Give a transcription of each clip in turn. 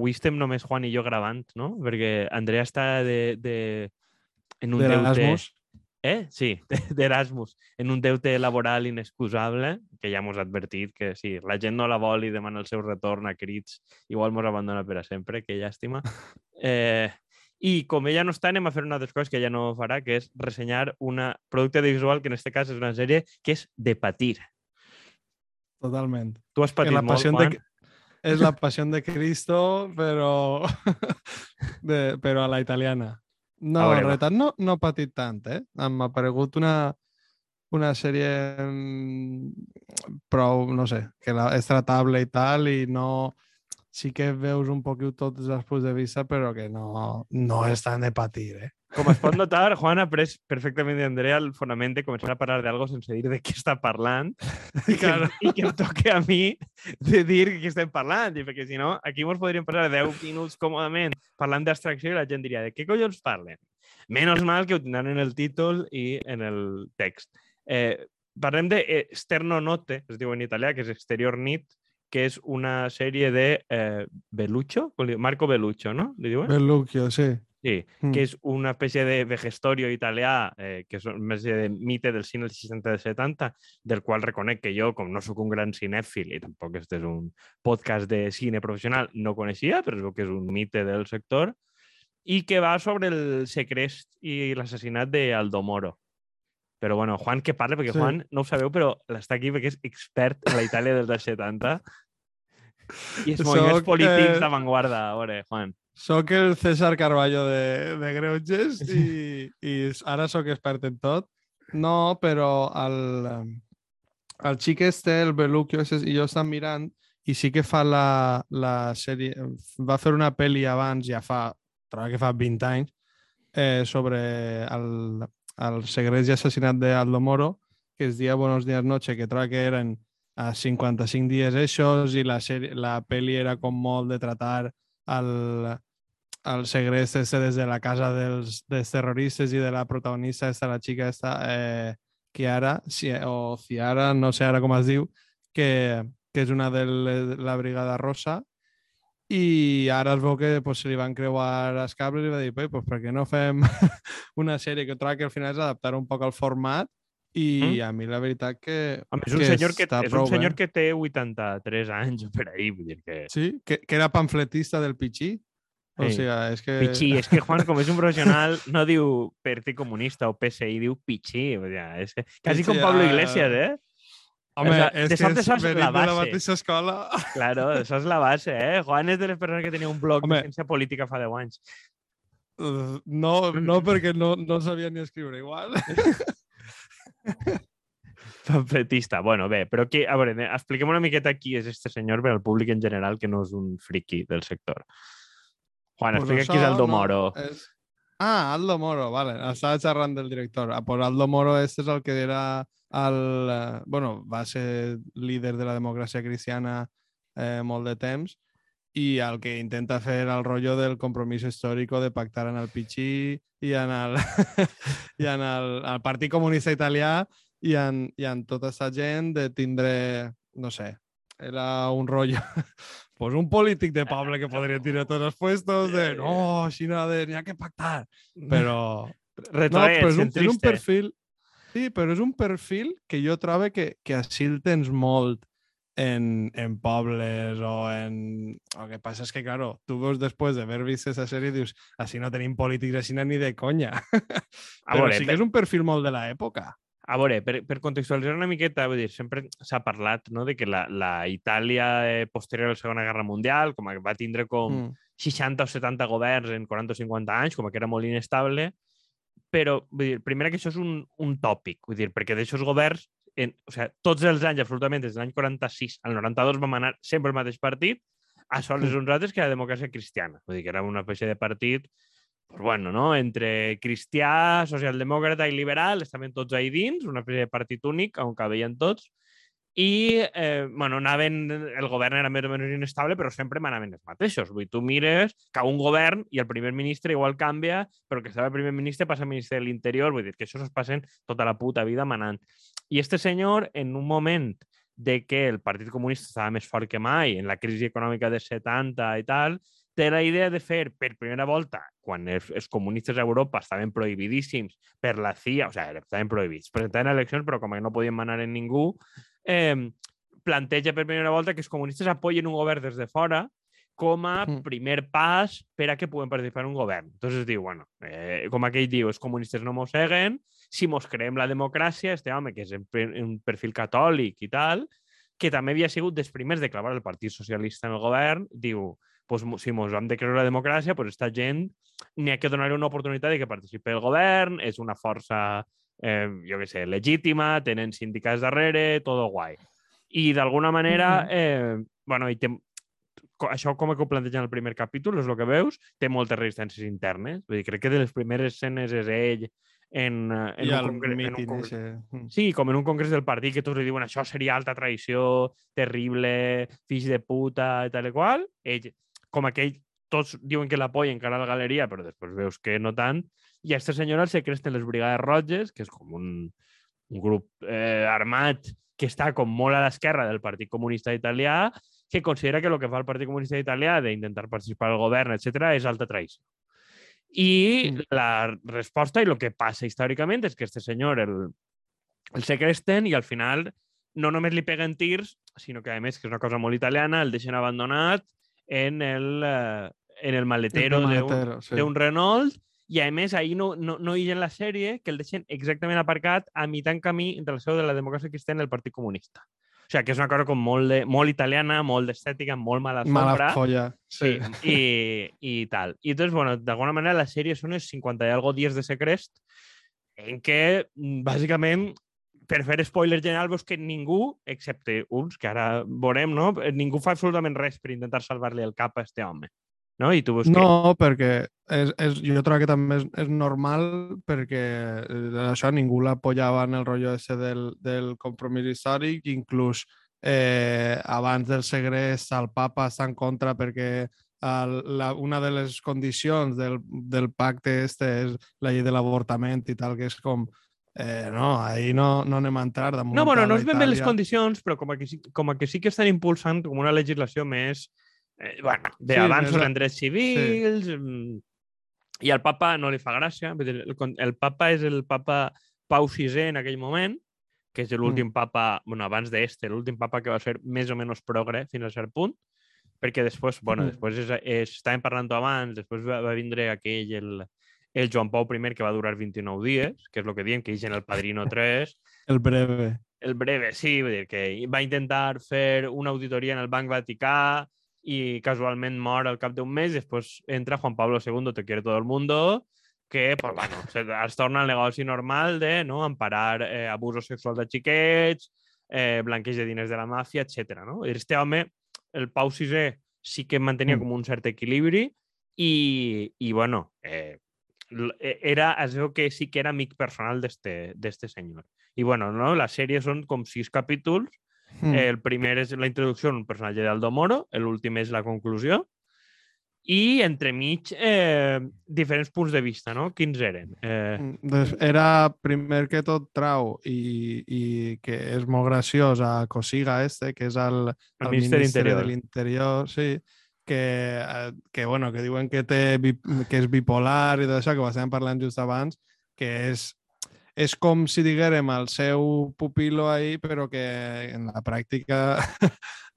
avui estem només Juan i jo gravant, no? Perquè Andrea està de, de... en un deute... D'Erasmus. Eh? Sí, d'Erasmus. En un deute laboral inexcusable, que ja mos ha advertit que si la gent no la vol i demana el seu retorn a crits, igual mos abandona per a sempre, que llàstima. Eh, I com ella no està, anem a fer una altres coses que ella no farà, que és ressenyar un producte audiovisual, que en aquest cas és una sèrie que és de patir. Totalment. Tu has patit la molt, passió Juan? de, és la passió de Cristo, però, de, però a la italiana. No, no, no patit tant, eh? M'ha aparegut una, una sèrie mm, prou, no sé, que la, és tratable i tal, i no... Sí que veus un poquet tots els punts de vista, però que no, no és tan de patir, eh? Com es pot notar, Juan ha pres perfectament d'Andrea el fonament de començar a parlar d'algo sense dir de què està parlant i que, Claro. i que em toque a mi de dir de què estem parlant, i perquè si no, aquí ens podríem passar 10 minuts còmodament parlant d'abstracció i la gent diria de què collons parlen? Menys mal que ho tindran en el títol i en el text. Eh, parlem de eh, Note, es diu en italià, que és Exterior Nit, que és una sèrie de eh, Belluccio, com li diu? Marco Belluccio, no? Li diuen? Belluccio, sí. Sí, Mm. que és una espècie de vegestorio italià, eh, que és una espècie de mite del cine dels 60 i 70, del qual reconec que jo, com no sóc un gran cinèfil i tampoc este és un podcast de cine professional, no coneixia, però es veu que és un mite del sector, i que va sobre el segrest i l'assassinat d'Aldo Moro. Però bueno, Juan que parla, perquè Sí. Juan, no ho sabeu, però l'està aquí perquè és expert en la Itàlia dels anys 70 i els moviments Soc, polítics eh, d'avantguarda. A veure, Juan. Soc el César Carballo de, de Greuges i, i ara sóc expert en tot. No, però el, el xic este, el Beluccio, ese, i jo estan mirant i sí que fa la, la sèrie... Va fer una pel·li abans, ja fa, trobo que fa 20 anys, eh, sobre el, el segrest i assassinat d'Aldo Moro, que es dia Buenos días noche, que trobo que eren a 55 dies eixos i la, sèrie, la pel·li era com molt de tratar el, el segrest este des de la casa dels, dels terroristes i de la protagonista, esta, la xica esta, eh, Chiara, si, o Ciara, no sé ara com es diu, que, que és una de la Brigada Rosa, i ara es veu que pues, se li van creuar els cables i va dir, pues, per què no fem una sèrie que trobo que al final és adaptar un poc al format i Mm. a mi la veritat que, Home, és un, senyor que, és un senyor que té 83 anys o per ahí, vull dir que... Sí, que, que era pamfletista del Pichí. O Sí. sigui, és que... Pichí, és que Juan, com és un professional, no diu Partit Comunista o PSI, diu Pichí. O sea, és que, quasi com Pichí, Pablo ah. Iglesias, eh? Home, O sea, és que és saps la venint de la base. mateixa escola. Claro, això és la base, eh? Juan és de les persones que tenia un blog Home. de ciència política fa 10 anys. Uh, No, no perquè no, no sabia ni escriure igual. Pamfletista. Bueno, bé, però que, a veure, expliquem una miqueta qui és este senyor per al públic en general, que no és un friki del sector. Juan, Pues explica qui és Aldo no, Moro. És... Ah, Aldo Moro, vale. Estava xerrant del director. Ah, pues Aldo Moro este és el que era el... eh, Bueno, va ser líder de la democràcia cristiana eh, molt de temps i el que intenta fer el rotllo del compromís històric de pactar en el Pichí i en el, i en el, el Partit Comunista Italià i en, i en tota aquesta gent de tindre, no sé, era un rotllo pues un polític de poble que podria tirar tots els puestos de no, no, de, n'hi ha que pactar. Però, no, Retroet, però és un, és un perfil... Sí, però és un perfil que jo trobo que, que així el tens molt en, en pobles o en... El que passa és que, claro, tu veus després d'haver vist aquesta sèrie dius així no tenim polítics així ni de conya. Però veure, sí que és un perfil molt de l'època. A veure, per, per contextualitzar una miqueta, vull dir, sempre s'ha parlat no, de que la, la Itàlia eh, posterior a la Segona Guerra Mundial, com que va tindre com Mm. 60 o 70 governs en 40 o 50 anys, com que era molt inestable, però, vull dir, primer que això és un, un tòpic, vull dir, perquè d'aixòs governs, en, o sigui, tots els anys, absolutament, des de l'any 46 al 92 vam anar sempre el mateix partit, a sols uns altres que la democràcia cristiana. Vull dir, que era una espècie de partit pues bueno, no? entre cristià, socialdemòcrata i liberal, estaven tots ahí dins, una espècie de partit únic on cabien tots, i eh, bueno, anaven, el govern era més o menys inestable, però sempre manaven els mateixos. Vull tu mires que un govern i el primer ministre igual canvia, però que estava el primer ministre passa a ministre de l'Interior, vull dir que això es passen tota la puta vida manant. I este senyor, en un moment de que el Partit Comunista estava més fort que mai, en la crisi econòmica de 70 i tal, té la idea de fer per primera volta, quan els, els comunistes a Europa estaven prohibidíssims per la CIA, o sigui, estaven prohibits, presentaven eleccions, però com que no podien manar en ningú, eh, planteja per primera volta que els comunistes apoyen un govern des de fora com a Mm. primer pas per a que puguem participar en un govern. Entonces diu, bueno, eh, com aquell diu, els comunistes no mosseguen, si mos creem la democràcia, este home, que és un perfil catòlic i tal, que també havia sigut dels primers de clavar el Partit Socialista en el govern, diu, pues, si mos vam de creure la democràcia, pues esta gent n'hi ha que donar una oportunitat de que participi el govern, és una força, eh, jo què sé, legítima, tenen sindicats darrere, todo guai. I d'alguna manera, eh, bueno, i té, co- això com que ho plantegen el primer capítol, és el que veus, té moltes resistències internes. Vull dir, crec que de les primeres escenes és ell en, eh, en I un el congre- en un congre- ese. Mm. Sí, com en un congrés del partit que tots li diuen això seria alta traïció, terrible, fills de puta i tal i qual. Ell, com aquell, tots diuen que l'apoyen encara a la galeria, però després veus que no tant. I aquesta senyora se cresten les Brigades Roges, que és com un, un grup eh, armat que està com molt a l'esquerra del Partit Comunista Italià, que considera que el que fa el Partit Comunista Italià d'intentar participar al govern, etc és alta traïció. I Mm. la resposta i el que passa històricament és que este senyor el, el segresten i al final no només li peguen tirs, sinó que a més, que és una cosa molt italiana, el deixen abandonat en el, eh, en el maletero El d'un maletero, sí. d'un Renault i a més ahir no, no, no hi en la sèrie que el deixen exactament aparcat a mitjà en camí entre la seu de la democràcia cristiana i el Partit Comunista. O sigui, que és una cosa com molt, de, molt italiana, molt d'estètica, molt mala Mala sombra. folla. Sí, Sí. i, i tal. I entonces, bueno, d'alguna manera la sèrie són els 50 i algo dies de Secrest en què, mm, bàsicament, per fer spoiler general, veus que ningú, excepte uns, que ara veurem, no? ningú fa absolutament res per intentar salvar-li el cap a este home. No? I tu veus que... No, perquè és, és, jo trobo que també és, és normal perquè eh, això ningú l'apoyava en el rotllo ese del, del compromís històric, inclús eh, abans del segrest el papa està en contra perquè el, la, una de les condicions del, del pacte este és la llei de l'avortament i tal, que és com eh, no, ahí no, no anem a entrar damunt No, bueno, no és ben bé les condicions, però com a, que sí, com a que sí que estan impulsant com una legislació més eh, bueno, Sí, d'avanços a- en drets civils mm, i al papa no li fa gràcia. Dir, el, el papa és el papa Pau VI en aquell moment, que és l'últim papa, bueno, abans d'este, l'últim papa que va ser més o menys progre fins a cert punt, perquè després, bueno, Mm. després és, és, estàvem parlant abans, després va, va vindre aquell, el, el Joan Pau I, que va durar 29 dies, que és el que diem, que en el Padrino 3, El breve. el breve, sí, vull dir que va intentar fer una auditoria en el Banc Vaticà i casualment mor al cap d'un mes, després entra Juan Pablo II, te quiere todo el mundo, que, pues, bueno, se, es torna al negoci normal de no, emparar eh, abusos sexuals de xiquets, eh, blanqueig de diners de la màfia, etc. No? Este home, el Pau VI, sí que mantenia Mm. com un cert equilibri i, i bueno, eh, era, es veu que sí que era amic personal d'este senyor. I bueno, no? la sèrie són com sis capítols. Mm. El primer és la introducció d'un personatge d'Aldo Moro, l'últim és la conclusió, i entremig eh, diferents punts de vista, no? Quins eren? Eh, Mm, Des, era primer que tot trau i, i que és molt graciós a Cosiga este, que és el, el ministre de d'Interior. l'Interior, sí, que, eh, que, bueno, que diuen que, té, que és bipolar i tot això, que ho estàvem parlant just abans, que és, és com si diguérem el seu pupilo ahí, però que en la pràctica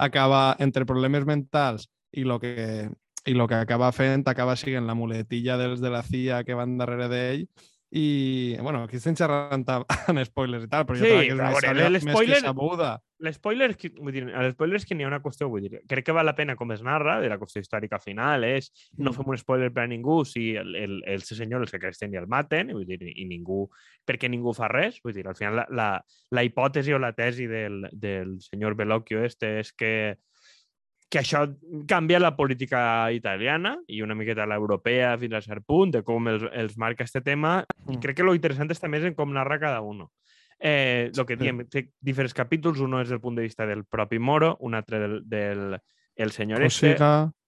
acaba entre problemes mentals i lo que, i el que acaba fent acaba sent la muletilla dels de la CIA que van darrere d'ell i, bueno, aquí estem xerrant amb spoilers i tal, però jo Sí, trobo que és més, veure, més que sabuda. L'espoiler és que, vull dir, a l'espoiler és que n'hi ha una qüestió, vull dir, crec que val la pena com es narra, de la qüestió històrica final, és no Mm. fem un spoiler per a ningú si el, el, el senyor, els que cresten i el maten, vull dir, i ningú, perquè ningú fa res, vull dir, al final la, la, la hipòtesi o la tesi del, del senyor Bellocchio este és que que això canvia la política italiana i una miqueta l'europea fins a cert punt, de com els, els marca este tema, i Mm. crec que lo interessant és també en com narra cada uno. Eh, lo que diem, té diferents capítols, un és del punt de vista del propi Moro, un altre del, del el senyor O este,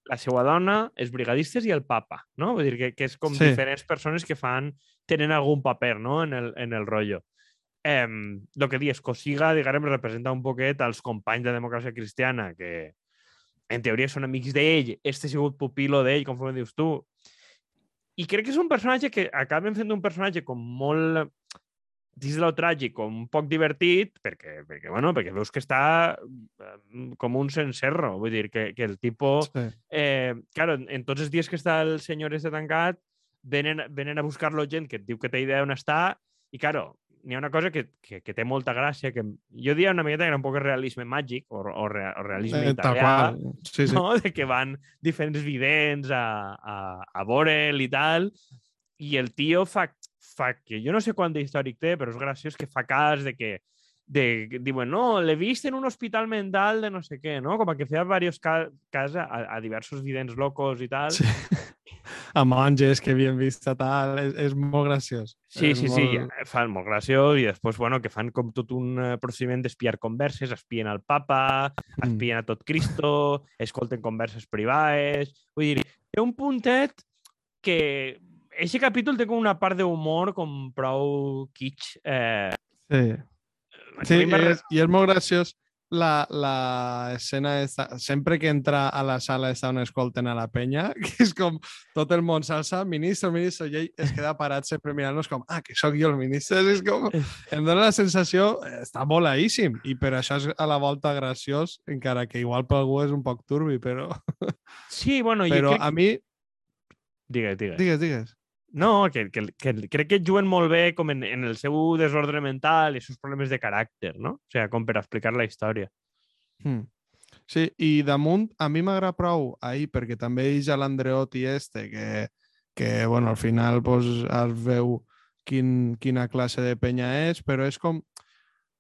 la seva dona, els brigadistes i el papa, no? Vull dir que, que és com Sí. diferents persones que fan, tenen algun paper, no?, en el, en el rotllo. Eh, lo que dius, Cosiga, diguem, representa un poquet als companys de democràcia cristiana que, en teoria són amics d'ell, este ha sigut pupilo d'ell, conforme dius tu. I crec que és un personatge que acaben fent un personatge com molt dins de lo tràgic, com un poc divertit, perquè, perquè, bueno, perquè veus que està eh, com un cencerro. Vull dir, que, que el tipus... Sí. Eh, claro, en, en tots els dies que està el senyor este tancat, venen, venen a buscar-lo gent que et diu que té idea on està, i, claro, n'hi ha una cosa que, que, que té molta gràcia, que jo diria una miqueta que era un poc realisme màgic, o, o, re, o realisme Eh, tal italià. Sí, sí. no? de que van diferents vidents a, a, a veure'l i tal, i el tio fa, fa que jo no sé quant d'històric té, però és graciós que fa cas de que de, diuen, no, l'he vist en un hospital mental de no sé què, no? Com que feia diversos ca cas a, a diversos vidents locos i tal. Sí. A monges que havien vist a tal, és, és molt graciós. Sí, és sí, sí, molt... eh, fan molt graciós i després, bueno, que fan com tot un eh, procediment d'espiar converses, espien al papa, Mm. espien a tot Cristo, escolten converses privades... Vull dir, té un puntet que... Eixe capítol té com una part d'humor com prou kitsch. Eh, Sí, sí re- és, i és molt graciós la, la escena esta, sempre que entra a la sala està on escolten a la penya, que és com tot el món s'alça, ministre, ministre, i ell es queda parat sempre mirant-nos com, ah, que sóc jo el ministre, és com, em dona la sensació, eh, està volaíssim, i per això és a la volta graciós, encara que igual per algú és un poc turbi, però, Sí, bueno, però jo crec... a mi, Digues, digues. digues, digues. No, que, que, que crec que juguen molt bé com en, en el seu desordre mental i els seus problemes de caràcter, no? O sigui, com per explicar la història. Hmm. Sí, i damunt a mi m'agrada prou ahir perquè també és a l'Andreotti este que, que bueno, al final pues, es veu quin, quina classe de penya és, però és com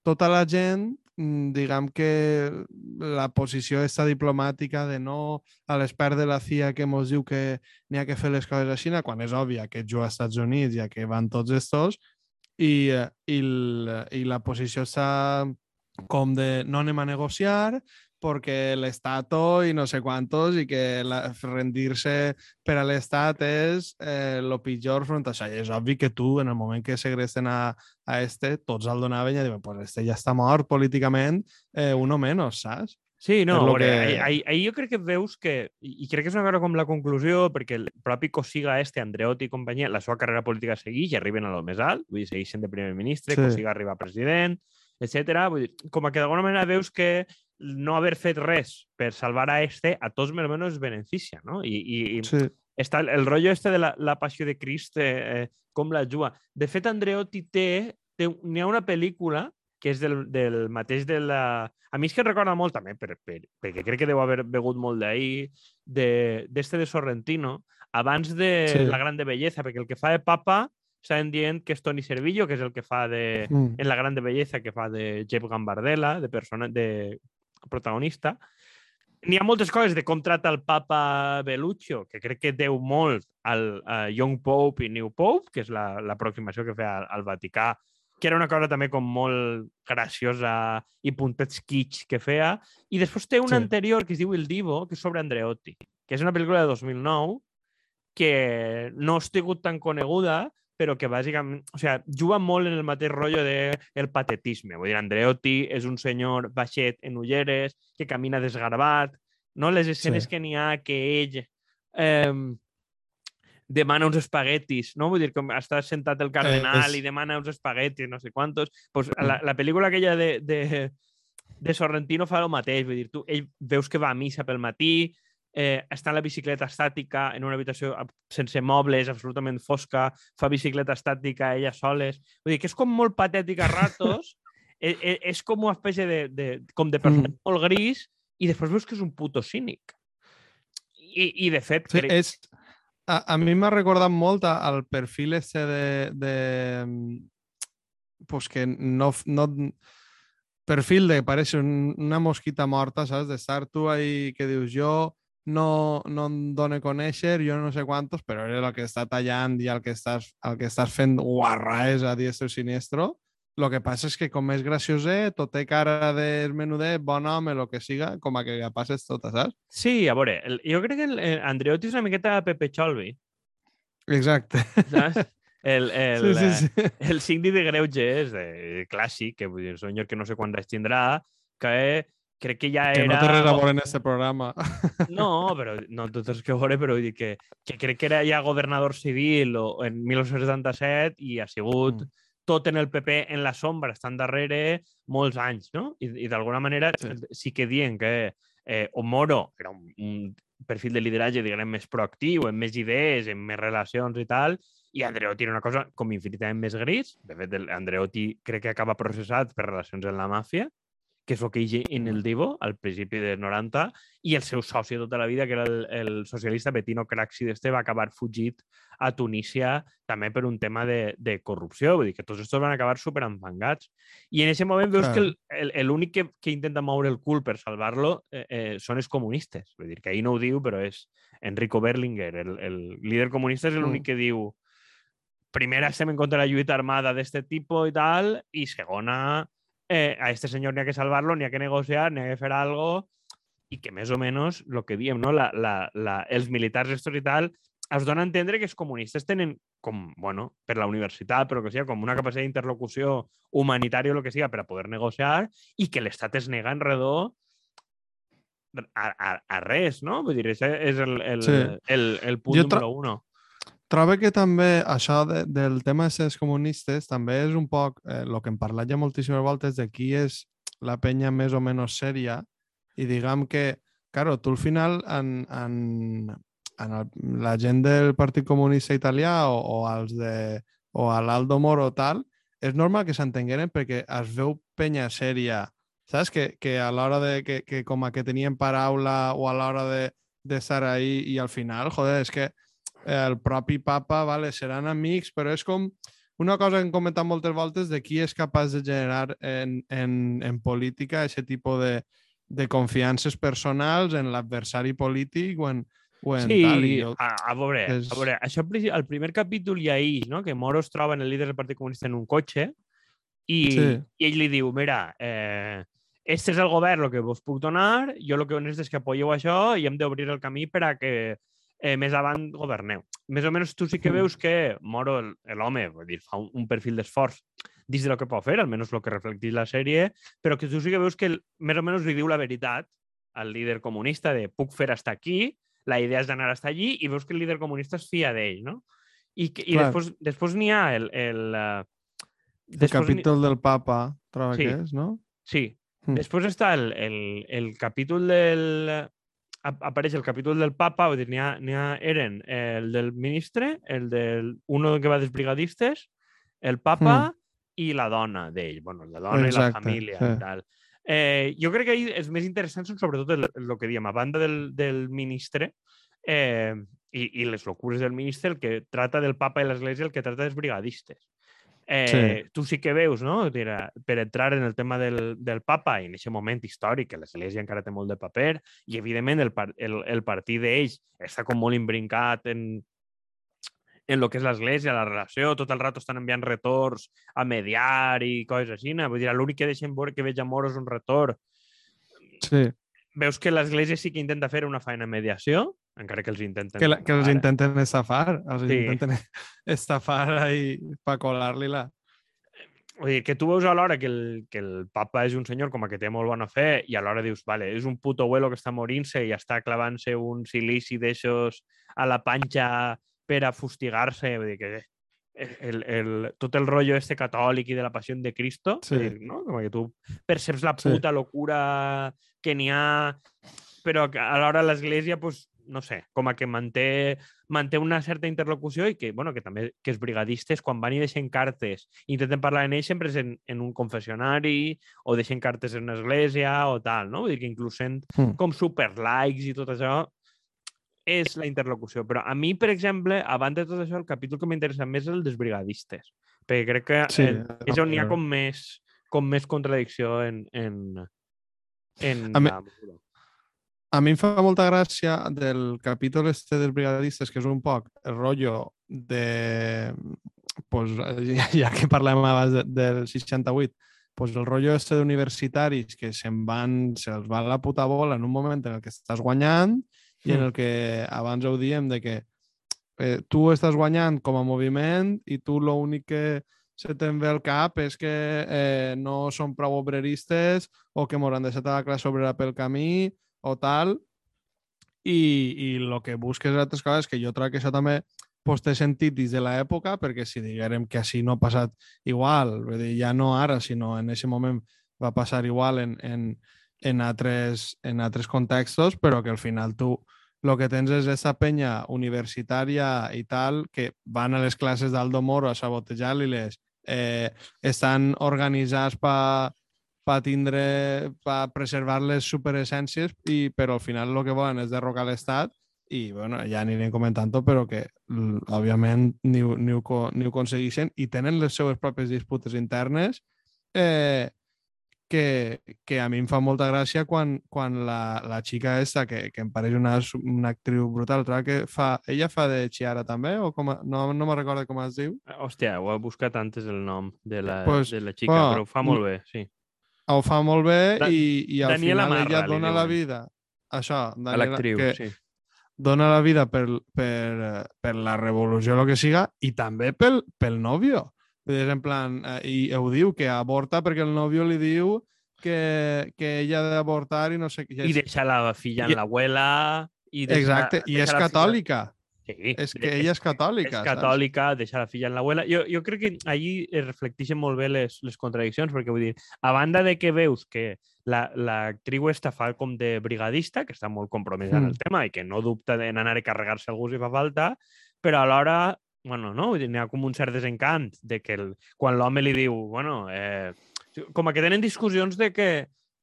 tota la gent, diguem que la posició està diplomàtica de no a l'expert de la CIA que ens diu que n'hi ha que fer les coses així, quan és òbvia que juga als Estats Units, ja que van tots estos, i, eh, i, i la posició està com de no anem a negociar perquè l'Estato i no sé quantos i que la, rendir-se per a l'Estat és eh, lo pitjor front a això. I és obvi que tu, en el moment que segresten a, a este, tots el donaven i diuen, pues este ja està mort políticament, eh, uno menos, saps? Sí, no, a veure, que- ahí, ahí, ahí jo crec que veus que, i crec que és una cosa com la conclusió, perquè el propi Cosiga este, Andreotti i companyia, la seva carrera política segueix i arriben a lo més alt, vull dir, segueixen de primer ministre, Sí. sí. Cosiga arriba a president, etc. Vull dir, com a que d'alguna manera veus que no haver fet res per salvar a este a tots més o menys beneficia, no? I, i, Sí. està el, rotllo este de la, la passió de Crist, eh, eh, com la juga. De fet, Andreotti té, té n'hi ha una pel·lícula que és del, del mateix de la... A mi és que recorda molt també, per, per, perquè crec que deu haver begut molt d'ahir, d'este de, de Sorrentino, abans de Sí. La Grande Belleza, perquè el que fa de papa estaven dient que és Toni Servillo, que és el que fa de, Mm. en La Grande Belleza, que fa de Jeff Gambardella, de, persona, de protagonista. N'hi ha moltes coses de com trata el papa Belluccio, que crec que deu molt al a Young Pope i New Pope, que és la- l'aproximació que feia al, al Vaticà, que era una cosa també com molt graciosa i puntets kitsch que feia. I després té una Sí. anterior que es diu El Divo, que és sobre Andreotti, que és una pel·lícula de 2009 que no ha sigut tan coneguda, però que bàsicament, o sigui, juga molt en el mateix rotllo de el patetisme. Vull dir, Andreotti és un senyor baixet en ulleres, que camina desgarbat, no? Les escenes Sí. que n'hi ha que ell eh, demana uns espaguetis, no? Vull dir, com està sentat el cardenal és- i demana uns espaguetis, no sé quantos. Pues la, la pel·lícula aquella de, de, de Sorrentino fa el mateix, vull dir, tu, ell veus que va a missa pel matí, eh, està en la bicicleta estàtica en una habitació ab- sense mobles, absolutament fosca, fa bicicleta estàtica ella soles. Vull dir que és com molt patètic a ratos, és, és, és com una espècie de, de, com de personatge mm. molt gris i després veus que és un puto cínic. I, i de fet, Sí, crec... és, a, a mi m'ha recordat molt al perfil este de, de mm, pues que no, no perfil de parece un, una mosquita morta, saps? D'estar tu ahí que dius jo no, no em dono a conèixer, jo no sé quantos, però eres el que està tallant i el que estàs, el que estàs fent guarraes a diestro i siniestro. Lo que passa és que com és gracioset, tot té cara de menudet, bon home, el que siga, com a que ja passes tota, saps? Sí, a veure, el, jo crec que el, el Andreotti és una miqueta Pepe Cholvi, Exacte. saps? El, el, sí, sí, sí. el síndic de greuges de, clàssic, que vull dir, és un senyor que no sé quants anys tindrà, que crec que ja Que era... no té res a veure en este programa. No, però no tot és que veure, però vull dir que, que crec que era ja governador civil o, en 1977 i ha sigut Mm. tot en el PP en la sombra, estan darrere molts anys, no? I, i d'alguna manera Sí. sí. sí que dient que eh, o Moro era un, un perfil de lideratge, diguem, més proactiu, amb més idees, amb més relacions i tal, i Andreotti era una cosa com infinitament més gris. De fet, Andreotti crec que acaba processat per relacions amb la màfia, que és el que hi en el Divo, al principi dels 90, i el seu soci tota la vida, que era el, el socialista Bettino Craxi d'este, va acabar fugit a Tunísia també per un tema de, de corrupció. Vull dir que tots estos van acabar super enfangats. I en aquest moment veus Clar. que l'únic que, que intenta moure el cul per salvar-lo eh, eh, són els comunistes. Vull dir que ahir no ho diu, però és Enrico Berlinguer, el, el líder comunista, és l'únic Mm. que diu primera estem en contra de la lluita armada d'este tipus i tal, i segona, eh, a este senyor n'hi ha que salvar-lo, n'hi ha que negociar, n'hi ha que fer algo, i que més o menys, el que diem, no? la, la, la, els militars estos i tal, es dona a entendre que els comunistes tenen, com, bueno, per la universitat, però que sigui, com una capacitat d'interlocució humanitària o el que sigui, per a poder negociar, i que l'Estat es nega enredor a, a, a res, no? Vull dir, això és el, el, Sí. el, el punt número uno. Trobo que també això de, del tema de ser comunistes també és un poc el eh, que hem parlat ja moltíssimes voltes de qui és la penya més o menys sèria i diguem que, claro, tu al final en, en, en el, la gent del Partit Comunista Italià o, o els de o a l'Aldo Moro o tal, és normal que s'entengueren perquè es veu penya sèria, saps? Que, que a l'hora de que, que com a que tenien paraula o a l'hora de d'estar ahí i al final, joder, és que el propi papa, vale, seran amics, però és com una cosa que hem comentat moltes voltes de qui és capaç de generar en, en, en política aquest tipus de, de confiances personals en l'adversari polític o en, o en Sí, tal. I jo, a, a, veure, és- a veure, això al al primer capítol hi ha ell, no? que Moro es troba en el líder del Partit Comunista en un cotxe i, Sí. i ell li diu, mira, eh, este és el govern el que vos puc donar, jo el que necessito és que apoyeu això i hem d'obrir el camí per a que eh, més avant governeu. Més o menys tu sí que Mm. veus que Moro, el- l'home, vull dir, fa un, un perfil d'esforç dins de lo que pot fer, almenys el que reflecteix la sèrie, però que tu sí que veus que el, més o menys li diu la veritat al líder comunista de puc fer hasta aquí, la idea és d'anar hasta allí, i veus que el líder comunista es fia d'ell, no? I, i Clar. després, després n'hi ha el... el, uh, el capítol del papa, trobo Sí. que és, no? Sí. Mm. Després està el, el, el capítol del... ap- Apareix el capítol del papa, vull dir, n'hi ha, eren el del ministre, el del uno que va dels brigadistes, el papa i la dona d'ell, bueno, la dona i la Exacte, família sí. i tal. Eh, jo crec que ahí els més interessants són sobretot el, el que diem, a banda del, del ministre eh, i, i les locures del ministre, el que trata del papa i l'església, el que trata dels brigadistes. Eh, Sí. Tu sí que veus, no? Tira, per entrar en el tema del, del papa i en aquest moment històric, que l'església encara té molt de paper, i evidentment el, el, el partit d'ells està com molt imbrincat en, en el que és l'església, la relació, tot el rato estan enviant retorns a mediar i coses així. no? Vull dir, l'únic que deixen veure que veig a Moro és un retorn. Sí, Veus que l'església sí que intenta fer una feina de mediació, encara que els intenten... que, la, que els intenten estafar, els Sí. intenten estafar ahí per colar-li-la. Vull dir, que tu veus alhora que el, que el papa és un senyor com a que té molt bona fe i alhora dius, vale, és un puto abuelo que està morint-se i està clavant-se un silici d'eixos a la panxa per a fustigar-se. Vull dir que el, el, tot el rotllo este catòlic i de la passió de Cristo, Sí. dir, no? com que tu perceps la Sí. puta locura que n'hi ha, però que alhora l'església, pues, no sé, com a que manté, manté una certa interlocució i que, bueno, que també que els brigadistes, quan van i deixen cartes i intenten parlar amb ells, sempre és en, en un confessionari o deixen cartes en una església o tal, no? Vull dir que inclús sent Mm. com super likes i tot això és la interlocució. Però a mi, per exemple, a banda de tot això, el capítol que m'interessa més és el dels brigadistes. Perquè crec que Sí, sí, és on hi ha com més, com més contradicció en, en, en A mi- la mesura. A mi em fa molta gràcia del capítol este dels brigadistes, que és un poc el rotllo de... Pues, ja, ja que parlem abans de, del 68, pues el rotllo este d'universitaris que se'n van, se'ls va la puta bola en un moment en el que estàs guanyant i en Mm. el que abans ho diem de que eh, tu estàs guanyant com a moviment i tu l'únic que se te'n ve al cap és que eh, no són prou obreristes o que m'hauran deixat a la classe obrera pel camí o tal. I, i el que busques altres coses que jo trobo que això també pues, té sentit dins de l'època, perquè si diguem que així no ha passat igual, vull dir, ja no ara, sinó en aquest moment va passar igual en, en, en, altres, en altres contextos, però que al final tu el que tens és aquesta penya universitària i tal, que van a les classes d'Aldo Moro a sabotejar-li-les, eh, estan organitzats per pa tindre, per preservar les superessències, i, però al final el que volen és derrocar l'Estat i bueno, ja anirem comentant però que òbviament ni, ni, ho, ni ho aconsegueixen i tenen les seues pròpies disputes internes eh, que, que a mi em fa molta gràcia quan, quan la, la xica esta, que, que em pareix una, una actriu brutal, que fa, ella fa de Chiara també? O com a, no, no me recordo com es diu. Hòstia, ho he buscat antes el nom de la, pues, de la xica, bueno, però fa molt bé, sí. Ho fa molt bé da i, i al Daniela final Marra, ella dona la vida. Això, Daniela, l'actriu, que, sí dona la vida per, per, per la revolució, el que siga, i també pel, pel nòvio. És en plan, eh, i ho diu, que aborta perquè el nòvio li diu que, que ella ha d'avortar i no sé què. I deixa la filla en l'abuela... I deixa, Exacte, i és catòlica. Filla... Sí, és que ella és catòlica. És catòlica, saps? deixa la filla en l'abuela. Jo, jo crec que allí es reflecteixen molt bé les, les contradiccions, perquè vull dir, a banda de que veus que l'actriu la, esta fa com de brigadista, que està molt compromesa mm. en el tema i que no dubta d'anar a carregar-se algú si fa falta, però alhora, bueno, no? N'hi ha com un cert desencant de que el, quan l'home li diu, bueno, eh, com que tenen discussions de que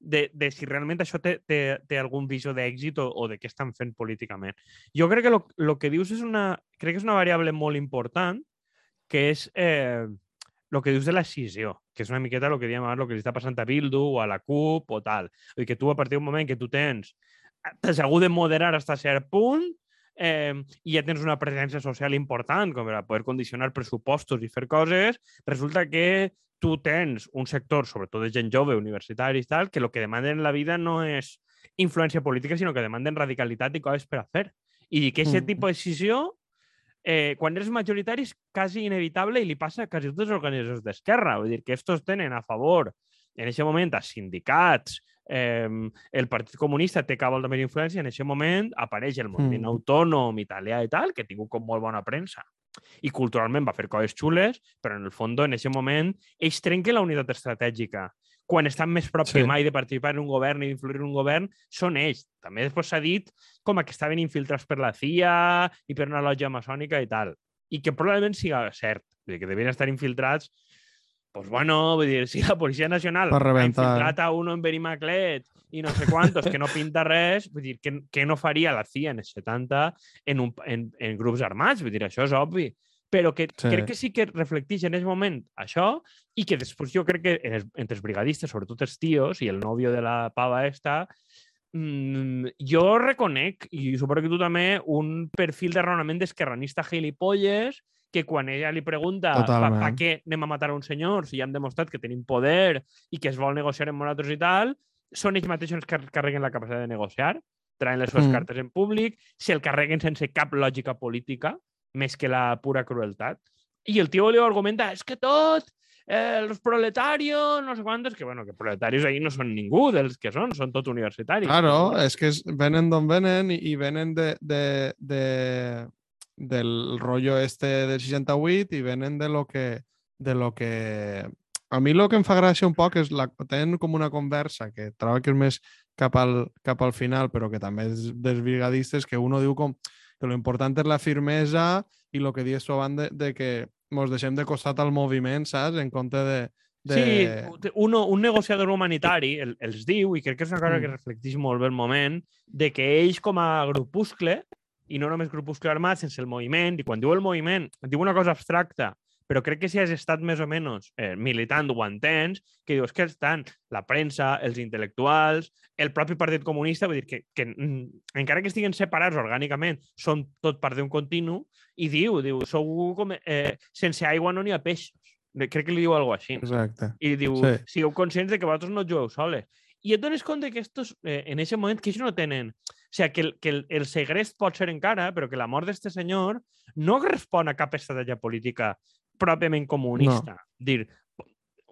de, de si realment això té, té, té algun visió d'èxit o, o de què estan fent políticament. Jo crec que el que dius és una, crec que és una variable molt important, que és eh, que dius de la decisió, que és una miqueta el que diem abans, el que li està passant a Bildu o a la CUP o tal. O que tu, a partir d'un moment que tu tens, t'has hagut de moderar fins a cert punt, eh, i ja tens una presència social important com per a poder condicionar pressupostos i fer coses, resulta que tu tens un sector, sobretot de gent jove, universitaris i tal, que el que demanen en la vida no és influència política, sinó que demanen radicalitat i coses per a fer. I que aquest mm. tipus de decisió, eh, quan eres majoritari, és quasi inevitable i li passa a quasi totes les organitzacions d'esquerra. Vull dir que estos tenen a favor, en aquest moment, a sindicats, eh, el Partit Comunista té cap volta més influència, en aquest moment apareix el moviment mm. autònom italià i tal, que ha tingut com molt bona premsa i culturalment va fer coses xules, però en el fons, en aquest moment, ells trenquen la unitat estratègica. Quan estan més prop sí. que mai de participar en un govern i d'influir en un govern, són ells. També després s'ha dit com que estaven infiltrats per la CIA i per una lògia maçònica i tal. I que probablement siga cert, que devien estar infiltrats pues bueno, vull dir, si la Policia Nacional ha infiltrat a uno en Benimaclet i no sé quantos, que no pinta res, vull dir, que, que no faria la CIA en els 70 en, un, en, en grups armats? Vull dir, això és obvi. Però que sí. crec que sí que reflecteix en aquest moment això i que després jo crec que entre els brigadistes, sobretot els tios i el nòvio de la pava esta, mmm, jo reconec, i suposo que tu també, un perfil de raonament d'esquerranista gilipolles que quan ella li pregunta per què anem a matar un senyor si ja hem demostrat que tenim poder i que es vol negociar amb nosaltres i tal, són ells mateixos que carreguen la capacitat de negociar, traen les seves mm. cartes en públic, se'l carreguen sense cap lògica política, més que la pura crueltat. I el tio li argumenta, és que tot, eh, els proletarios, no sé quantos, que bueno, que proletarios ahí no són ningú dels que són, són tots universitaris. Claro, és que es, venen d'on venen i, i venen de, de, de, del rollo este del 68 i venen de lo que, de lo que... A mi el que em fa gràcia un poc és la, tenen com una conversa que trobo que és més cap al, cap al final, però que també és dels brigadistes, que uno diu com que lo important és la firmesa i el que dius tu abans de, de que ens deixem de costat al moviment, saps? En compte de, de... Sí, uno, un negociador humanitari el, els diu, i crec que és una cosa mm. que reflecteix molt bé el moment, de que ells com a grupuscle i no només grupuscle armat, sense el moviment, i quan diu el moviment, diu una cosa abstracta, però crec que si has estat més o menys eh, militant ho entens, que dius que estan la premsa, els intel·lectuals, el propi Partit Comunista, vull dir que, que mm, encara que estiguen separats orgànicament, són tot part d'un continu, i diu, diu, sou com, eh, sense aigua no n'hi ha peixos. Crec que li diu alguna així. Exacte. I diu, sí. sigueu conscients de que vosaltres no jugueu soles. I et dones compte que estos, eh, en aquest moment, que ells no tenen O sigui, que el, que el, el segrest pot ser encara, però que la mort d'aquest senyor no respon a cap estratègia política pròpiament comunista. No. Dir,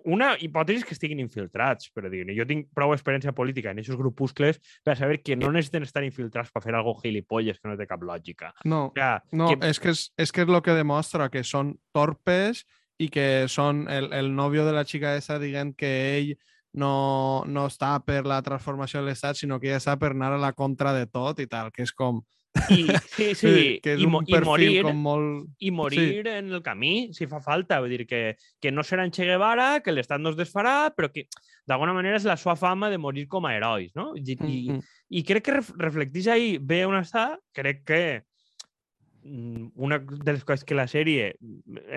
una hipòtesi que estiguin infiltrats, però dir, jo tinc prou experiència política en aquests grupuscles per saber que no necessiten estar infiltrats per fer algo gilipolles que no té cap lògica. No, O sea, no que- és, que és, és que és el que demostra que són torpes i que són el, el nòvio de la xica esa dient que ell no, no està per la transformació de l'Estat, sinó que ella està per anar a la contra de tot i tal, que és com... I, sí, sí, que és i, un i morir, com molt... i morir en el camí, si fa falta. Vull dir que, que no serà en Che Guevara, que l'Estat no es desfarà, però que d'alguna manera és la sua fama de morir com a herois, no? I, i, Mm, i crec que ref reflecteix ahí bé on està, crec que mm, una de les coses que la sèrie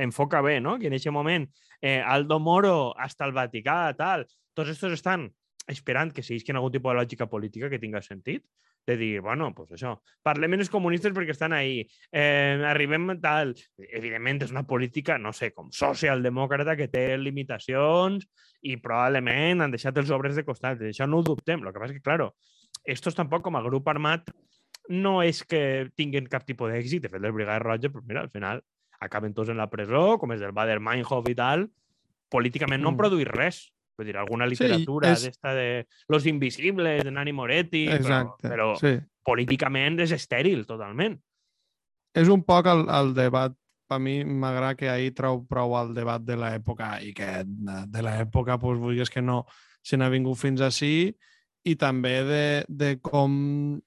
enfoca bé, no? que en aquest moment eh, Aldo Moro hasta el Vaticà, tal, tots estos estan esperant que seguisquen algun tipus de lògica política que tinga sentit, de dir, bueno, pues això, parlem els comunistes perquè estan ahí, eh, arribem tal... Evidentment, és una política, no sé, com socialdemòcrata que té limitacions i probablement han deixat els obres de costat. Això no ho dubtem. El que passa és que, claro, estos tampoc com a grup armat no és que tinguin cap tipus d'èxit. De fet, les Brigades Roges, pues mira, al final acaben tots en la presó, com és el Bader Meinhof i tal, políticament no han Mm. produït res. Vull dir, alguna Sí, literatura és- d'esta de Los Invisibles, de Nani Moretti, Exacte, però, però sí. políticament és estèril, totalment. És un poc el, el debat, per mi m'agrada que ahir trau prou el debat de l'època i que de, de l'època, doncs, vulguis que no, se n'ha vingut fins ací i també de, de com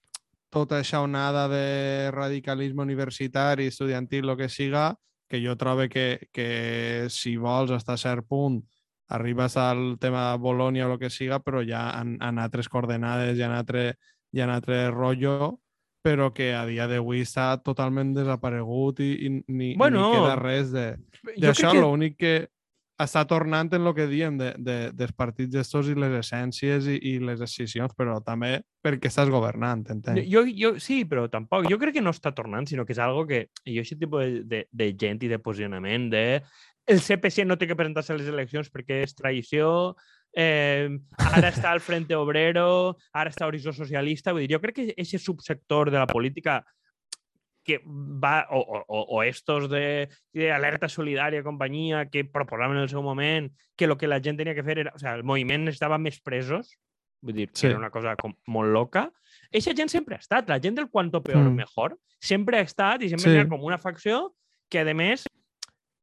tota aquesta onada de radicalisme universitari, estudiantil, el que siga, que jo trobo que, que si vols estar a cert punt arribes al tema de Bolònia o el que siga, però ja en, en altres coordenades, ja en altre, ja en altre rotllo, però que a dia d'avui està totalment desaparegut i, i ni, Bueno, ni queda res D'això que... l'únic que està tornant en el que diem de, de, dels partits estos i les essències i, i les decisions, però també perquè estàs governant, entenc. Jo, jo, sí, però tampoc. Jo crec que no està tornant, sinó que és algo que... Jo, aquest tipus de, de, de gent i de posicionament de... El CPC no té que presentar-se a les eleccions perquè és traïció, eh, ara està al Frente Obrero, ara està Horizó Socialista. Vull dir, jo crec que aquest subsector de la política que va, o, o, o- estos de, de alerta solidària, companyia, que proposaven en el seu moment que el que la gent tenia que fer era... O sea, el moviment necessitava més presos, vull dir, Sí. era una cosa com molt loca. Eixa gent sempre ha estat, la gent del cuanto peor Mm. mejor, sempre ha estat i sempre Sí. ha com una facció que, a més,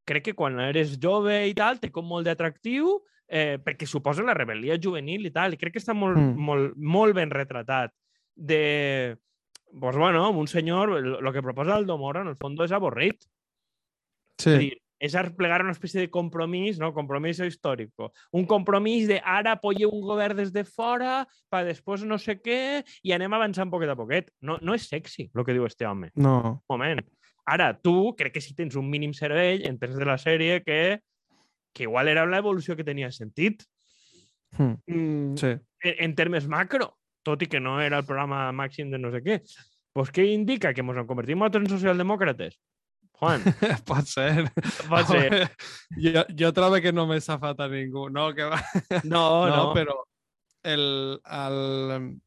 crec que quan eres jove i tal, té com molt d'atractiu eh, perquè suposa la rebel·lia juvenil i tal, i crec que està molt, Mm. molt, molt ben retratat de, pues bueno, un senyor, el que proposa el Domora, en el fons, és avorrit. Sí, És dir, és arplegar una espècie de compromís, no? compromís històric. Un compromís de ara apoye un govern des de fora, per després no sé què, i anem avançant poquet a poquet. No, no és sexy, el que diu este home. no. Un moment. Ara, tu, crec que si tens un mínim cervell, entens de la sèrie que, que igual era l'evolució que tenia sentit. Mm. Mm, Sí. en, en termes macro, tot i que no era el programa màxim de no sé què. Pues què indica? Que ens en convertim en socialdemòcrates? Juan, Pot ser. pot ser. Jo, jo trobo que no m'he safat a ningú, no? Que va... No, no. no, però el, el,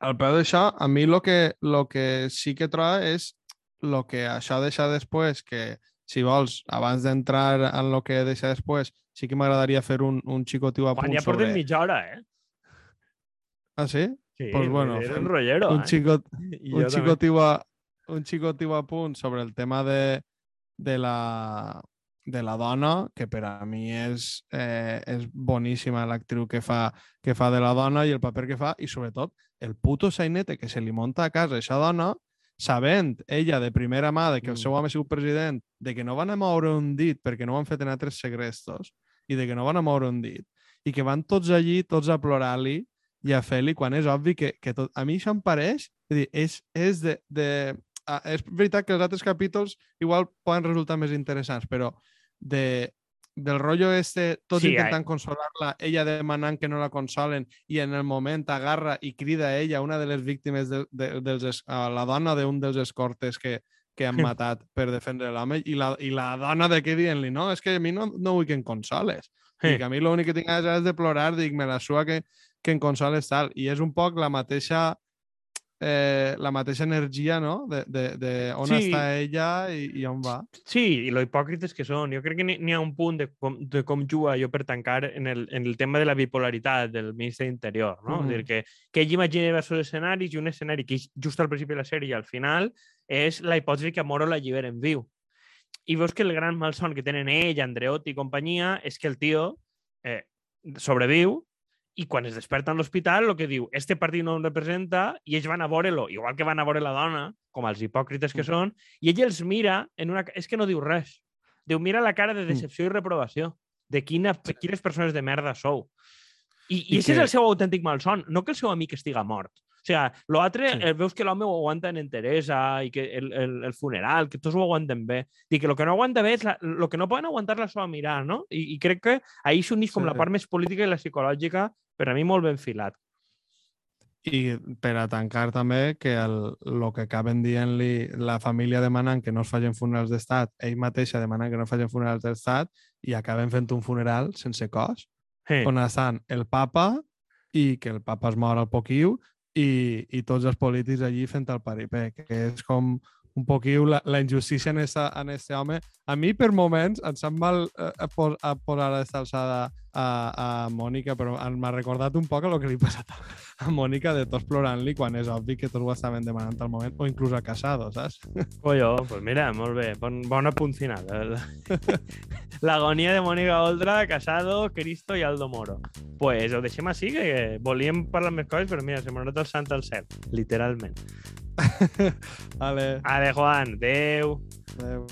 el peu d'això, a mi el que, lo que sí que trobo és el que això deixa després, que si vols, abans d'entrar en el que deixa després, sí que m'agradaria fer un, un xicotiu a punt ja portem sobre... mitja hora, eh? Ah, sí? Sí, Pues bueno, un rollero, un, eh? xicot, I un xicotiu a, un xicotiu a punt sobre el tema de, de, la, de la dona, que per a mi és, eh, és boníssima l'actriu que, fa, que fa de la dona i el paper que fa, i sobretot el puto sainete que se li monta a casa a aquesta dona, sabent ella de primera mà de que el Mm. seu home ha sigut president, de que no van a moure un dit perquè no ho han fet en altres segrestos, i de que no van a moure un dit, i que van tots allí, tots a plorar-li i a fer-li quan és obvi que, que tot... A mi això em pareix, és, dir, és, és de... de ah, és veritat que els altres capítols igual poden resultar més interessants, però de, del rotllo este, tots Sí, intentant consolar-la, ella demanant que no la consolen i en el moment agarra i crida a ella, una de les víctimes de, de, dels, es- la dona d'un dels escortes que, que han matat per defendre l'home i, la, i la dona de què dient-li, no, és que a mi no, no vull que em consoles. Sí. I que a mi l'únic que tinc és de plorar, dic, me la sua que, que en consoles tal. I és un poc la mateixa eh, la mateixa energia, no? De, de, de on Sí. està ella i, i on va. Sí, i lo hipòcrites que són. Jo crec que n'hi ha un punt de com, de com juga jo per tancar en el, en el tema de la bipolaritat del ministre d'Interior, no? És a dir, que, que ell imagina diversos escenaris i un escenari que just al principi de la sèrie i al final és la hipòtesi que Moro l'alliberen viu. I veus que el gran malson que tenen ell, Andreotti i companyia és que el tio eh, sobreviu i quan es desperta en l'hospital el que diu, este partit no em representa i ells van a veure-lo, igual que van a veure la dona, com els hipòcrites que Mm. són, i ell els mira en una... És que no diu res. Diu, mira la cara de Mm. decepció i reprovació de quina, quines persones de merda sou. I, i, I I és el que- seu autèntic malson, no que el seu amic estiga mort. O sigui, l'altre, Sí. sí. veus que l'home ho aguanta en enteresa i que el, el, el funeral, que tots ho aguanten bé. I que el que no aguanta bé és la, el que no poden aguantar la seva mirada, no? I, i crec que ahir s'uneix com Sí. la part més política i la psicològica, per a mi molt ben filat. I per a tancar també que el, el que acaben dient-li la família demanant que no es facin funerals d'estat, ell mateixa demanant que no es facin funerals d'estat i acaben fent un funeral sense cos, Sí. on estan el papa i que el papa es mor al poquiu i, i tots els polítics allí fent el paripé, que és com un poquiu la, la injustícia en esta, en home. A mi, per moments, em sap mal eh, a, pos, a posar a aquesta alçada a, a Mònica, però m'ha recordat un poc el que li ha passat a, Mònica de tots plorant-li quan és obvi que tots ho estaven demanant al moment, o inclús a Casado, saps? Colló, pues mira, molt bé, bon, bon apunt final. El- L'agonia de Mònica Oltra, Casado, Cristo i Aldo Moro. Pues ho deixem així, que volíem parlar més coses, però mira, se m'ha anat el sant al cel, literalment. vale. Ale, Juan, adeu. Adéu.